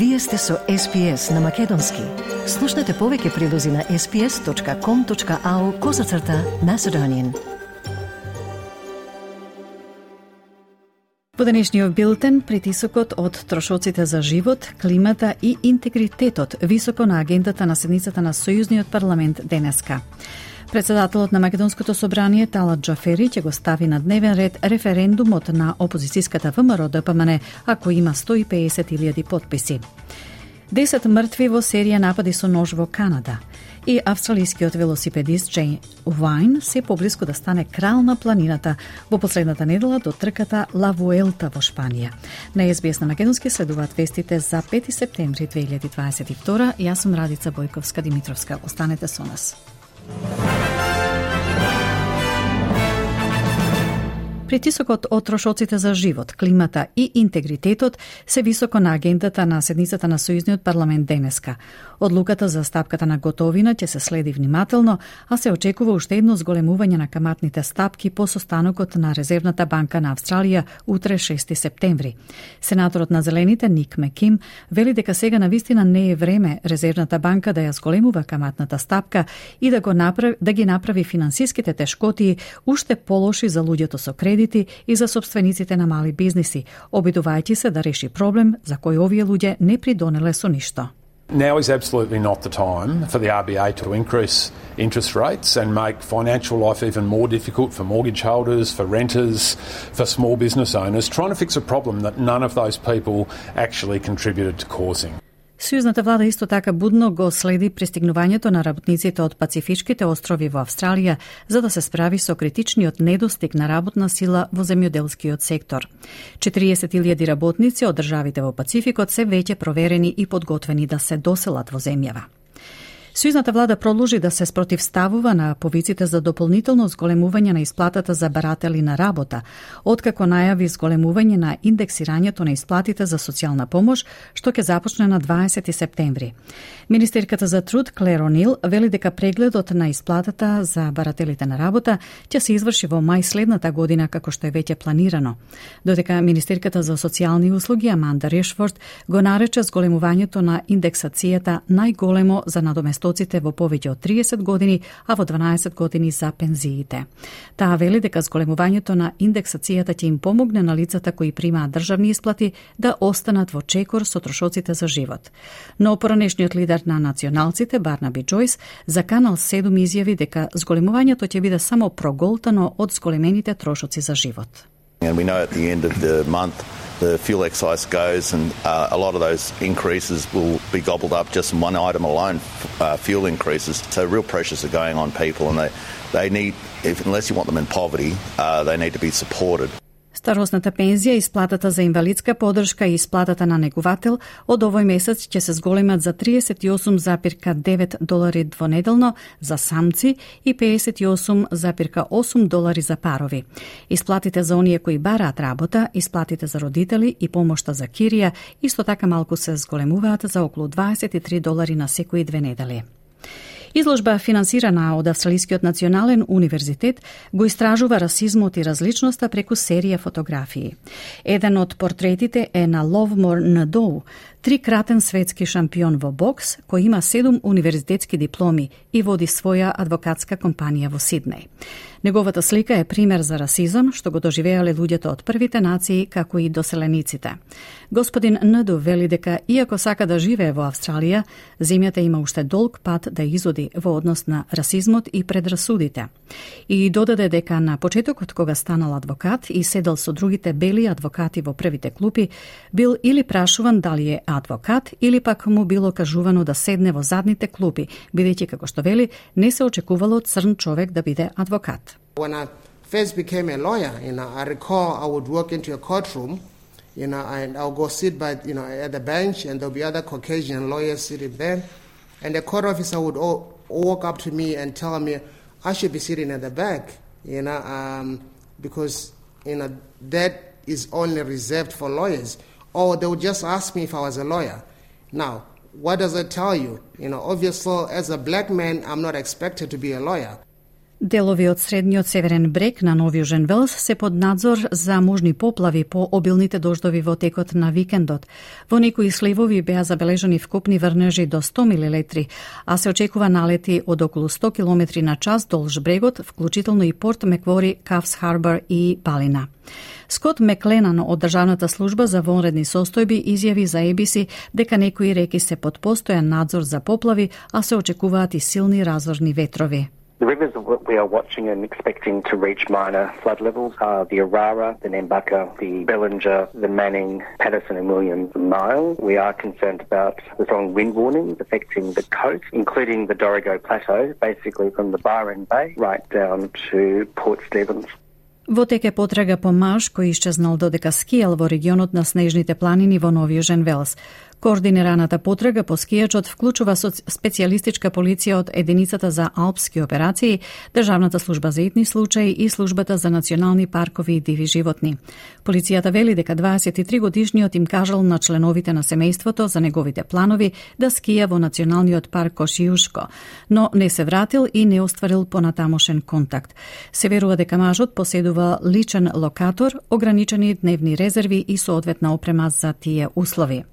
Вие сте со SPS на Македонски. Слушнете повеќе прилози на sps.com.au козацрта на Седонин. Во денешниот билтен, притисокот од трошоците за живот, климата и интегритетот високо на агендата на седницата на Сојузниот парламент денеска. Председателот на Македонското собрание Талат Джафери ќе го стави на дневен ред референдумот на опозицијската ВМРО ДПМН ако има 150.000 подписи. Десет мртви во серија напади со нож во Канада и австралискиот велосипедист Джейн Вайн се поблиску да стане крал на планината во последната недела до трката Ла Вуелта во Шпанија. На СБС на Македонски следуваат вестите за 5 септември 2022. Јас сум Радица Бојковска Димитровска. Останете со нас. Притисокот од трошоците за живот, климата и интегритетот се високо на агендата на седницата на Сојузниот парламент денеска. Одлуката за стапката на готовина ќе се следи внимателно, а се очекува уште едно зголемување на каматните стапки по состанокот на Резервната банка на Австралија утре 6 септември. Сенаторот на Зелените Ник Меким вели дека сега на вистина не е време Резервната банка да ја зголемува каматната стапка и да го направи да ги направи финансиските тешкоти уште полоши за луѓето со кредит uštediti i za sobstvenicite na mali biznisi, obiduvajući se da riješi problem za koji ovije luđe ne pridonele su ništa. Now is absolutely not the time for the RBA to increase interest rates and make financial life even more difficult for mortgage holders, for renters, for small business owners, trying to fix a problem that none of those people actually contributed to causing. Сојузната влада исто така будно го следи пристигнувањето на работниците од Пацифичките острови во Австралија за да се справи со критичниот недостиг на работна сила во земјоделскиот сектор. 40.000 работници од државите во Пацификот се веќе проверени и подготвени да се доселат во земјава. Сојузната влада продолжи да се спротивставува на повиците за дополнително зголемување на исплатата за баратели на работа, откако најави зголемување на индексирањето на исплатите за социјална помош, што ќе започне на 20 септември. Министерката за труд Клеро Нил вели дека прегледот на исплатата за барателите на работа ќе се изврши во мај следната година како што е веќе планирано. Додека Министерката за социјални услуги Аманда Решфорд го нарече зголемувањето на индексацијата најголемо за надоместување стоците во повеќе од 30 години, а во 12 години за пензиите. Таа вели дека зголемувањето на индексацијата ќе им помогне на лицата кои примаат државни исплати да останат во чекор со трошоците за живот. Но поранешниот лидер на националците Барнаби Джойс за Канал 7 изјави дека зголемувањето ќе биде само проголтано од зголемените трошоци за живот. And we know at the end of the month the fuel excise goes, and uh, a lot of those increases will be gobbled up just in one item alone, uh, fuel increases. So real pressures are going on people, and they, they need, if, unless you want them in poverty, uh, they need to be supported. Старосната пензија, исплатата за инвалидска подршка и исплатата на негувател од овој месец ќе се зголемат за 38,9 долари двонеделно за самци и 58,8 долари за парови. Исплатите за оние кои бараат работа, исплатите за родители и помошта за кирија исто така малку се зголемуваат за околу 23 долари на секои две недели. Изложба финансирана од Австралискиот национален универзитет го истражува расизмот и различноста преку серија фотографии. Еден од портретите е на Ловмор Надоу, трикратен светски шампион во бокс, кој има седум универзитетски дипломи и води своја адвокатска компанија во Сиднеј. Неговата слика е пример за расизам што го доживеале луѓето од првите нации како и доселениците. Господин Надоу вели дека иако сака да живее во Австралија, земјата има уште долг пат да изоди во однос на расизмот и предрасудите. И додаде дека на почетокот кога станал адвокат и седел со другите бели адвокати во првите клупи, бил или прашуван дали е адвокат или пак му било кажувано да седне во задните клупи, бидејќи како што вели, не се очекувало црн човек да биде адвокат. When I first became a lawyer, you know, I recall I would walk into a courtroom, you know, and I'll go sit by, you know, at the bench, and there'll be other Caucasian lawyers sitting there, and the court officer would all, walk up to me and tell me I should be sitting at the back, you know, um, because you know that is only reserved for lawyers. Or they would just ask me if I was a lawyer. Now, what does it tell you? You know, obviously, as a black man, I'm not expected to be a lawyer. Делови од средниот северен брег на Нови Южен Велс се под надзор за можни поплави по обилните дождови во текот на викендот. Во некои сливови беа забележани вкупни врнежи до 100 мл, а се очекува налети од околу 100 км на час долж брегот, вклучително и Порт Меквори, Кавс Харбор и Палина. Скот Мекленан од Државната служба за вонредни состојби изјави за ABC дека некои реки се под постојан надзор за поплави, а се очекуваат и силни разорни ветрови. The rivers we are watching and expecting to reach minor flood levels are the Arara, the Nambucca, the Bellinger, the Manning, Patterson and Williams Nile. We are concerned about the strong wind warnings affecting the coast, including the Dorigo Plateau, basically from the Byron Bay right down to Port Stephens. Во теке потрага по Маш кој исчезнал додека скијал во регионот на снежните планини во Новијужен Велс. Координираната потрага по скијачот вклучува специјалистичка полиција од Единицата за алпски операции, Државната служба за итни случаи и Службата за национални паркови и диви животни. Полицијата вели дека 23 годишниот им кажал на членовите на семејството за неговите планови да скија во Националниот парк Кошијушко, но не се вратил и не остварил понатамошен контакт. Се верува дека мажот поседува личен локатор, ограничени дневни резерви и соодветна опрема за тие услови.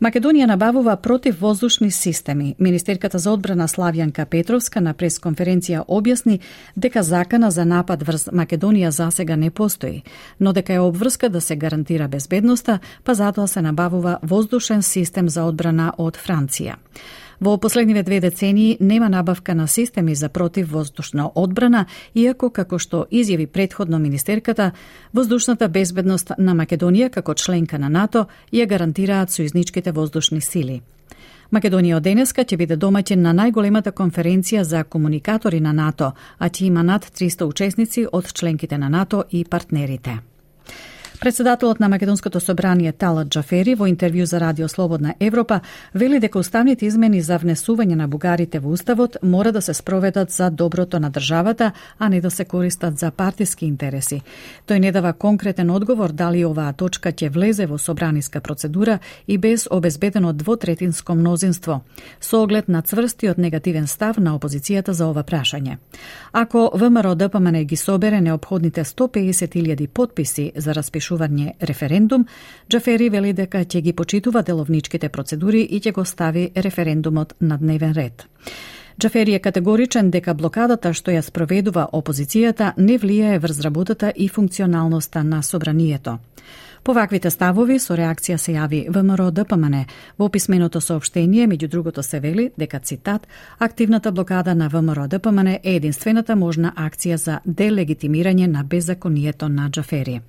Македонија набавува противвоздушни системи. Министерката за одбрана Славјанка Петровска на пресконференција објасни дека закана за напад врз Македонија засега не постои, но дека е обврска да се гарантира безбедноста, па затоа се набавува воздушен систем за одбрана од Франција. Во последниве две децении нема набавка на системи за противвоздушна одбрана, иако како што изјави предходно министерката, воздушната безбедност на Македонија како членка на НАТО ја гарантираат сојузничките воздушни сили. Македонија од денеска ќе биде домаќин на најголемата конференција за комуникатори на НАТО, а ќе има над 300 учесници од членките на НАТО и партнерите. Председателот на Македонското собрание Талат Джафери во интервју за Радио Слободна Европа вели дека уставните измени за внесување на бугарите во уставот мора да се спроведат за доброто на државата, а не да се користат за партиски интереси. Тој не дава конкретен одговор дали оваа точка ќе влезе во собраниска процедура и без обезбедено двотретинско мнозинство, со оглед на цврстиот негативен став на опозицијата за ова прашање. Ако ВМРО ДПМН ги собере необходните 150.000 подписи за распишување решување референдум, Джафери вели дека ќе ги почитува деловничките процедури и ќе го стави референдумот на дневен ред. Джафери е категоричен дека блокадата што ја спроведува опозицијата не влијае врз работата и функционалноста на собранието. По ваквите ставови со реакција се јави ВМРО ДПМН. Во писменото сообштение, меѓу другото се вели дека цитат активната блокада на ВМРО ДПМН е единствената можна акција за делегитимирање на беззаконието на Джафери.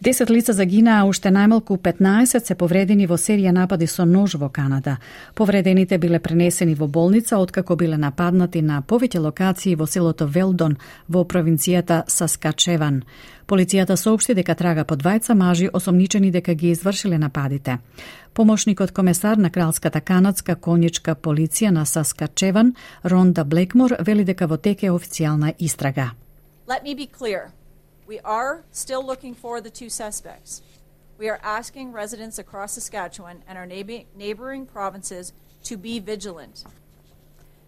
Десет лица загинаа, уште најмалку 15 се повредени во серија напади со нож во Канада. Повредените биле пренесени во болница откако биле нападнати на повеќе локации во селото Велдон во провинцијата Саскачеван. Полицијата соопшти дека трага по двајца мажи осомничени дека ги извршиле нападите. Помошникот комесар на Кралската канадска конјичка полиција на Саскачеван, Ронда Блекмор, вели дека во теке официјална истрага. Let me be clear. We are still looking for the two suspects. We are asking residents across Saskatchewan and our neighboring provinces to be vigilant.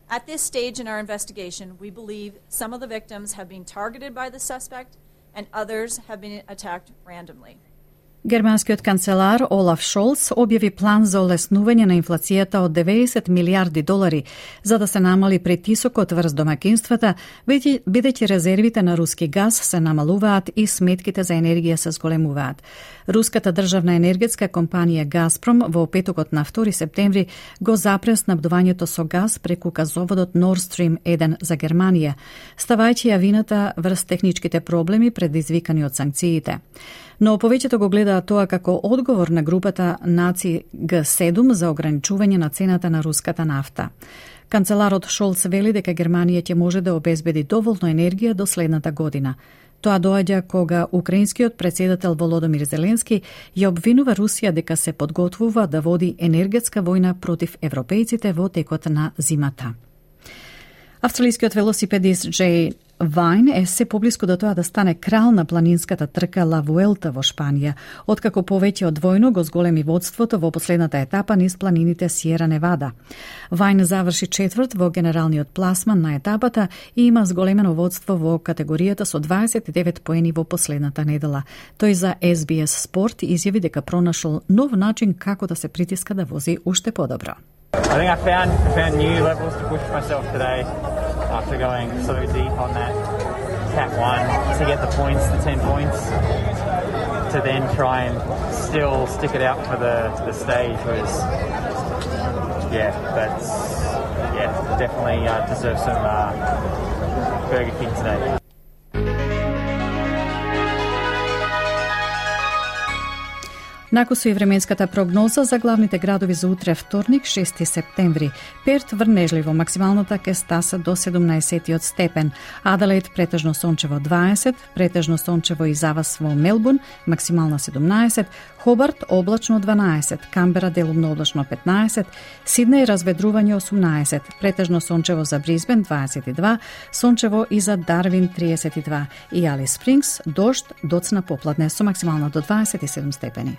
At this stage in our investigation, we believe some of the victims have been targeted by the suspect and others have been attacked randomly. Германскиот канцелар Олаф Шолц објави план за олеснување на инфлацијата од 90 милиарди долари за да се намали притисокот врз домакинствата, бидејќи резервите на руски газ се намалуваат и сметките за енергија се зголемуваат. Руската државна енергетска компанија Газпром во петокот на 2 септември го запре снабдувањето со газ преку газоводот Nord Stream 1 за Германија, ставајќи ја вината врз техничките проблеми предизвикани од санкциите но повеќето го гледаат тоа како одговор на групата Наци Г7 за ограничување на цената на руската нафта. Канцеларот Шолц вели дека Германија ќе може да обезбеди доволно енергија до следната година. Тоа доаѓа кога украинскиот председател Володомир Зеленски ја обвинува Русија дека се подготвува да води енергетска војна против европејците во текот на зимата. Австралискиот велосипедист Джей Вајн е се поблиску до тоа да стане крал на планинската трка Ла Вуелта во Шпанија, откако повеќе од двојно го зголеми водството во последната етапа низ планините Сиера Невада. Вајн заврши четврт во генералниот пласман на етапата и има зголемено водство во категоријата со 29 поени во последната недела. Тој за SBS Спорт изјави дека пронашол нов начин како да се притиска да вози уште подобро. I think I found found new levels to push myself today after going so deep on that cat one to get the points, the ten points, to then try and still stick it out for the the stage was yeah, that's yeah, definitely uh, deserve some uh, Burger King today. Накусо и временската прогноза за главните градови за утре вторник, 6 септември. Перт врнежливо, максималната ке стаса до 17 степен. Аделаид претежно сончево 20, претежно сончево и завас во Мелбун, максимална 17, Хобарт облачно 12, Камбера делумно облачно 15, Сиднеј разведрување 18, претежно сончево за Бризбен 22, сончево и за Дарвин 32 и Али Спрингс дожд доцна попладне со максимална до 27 степени.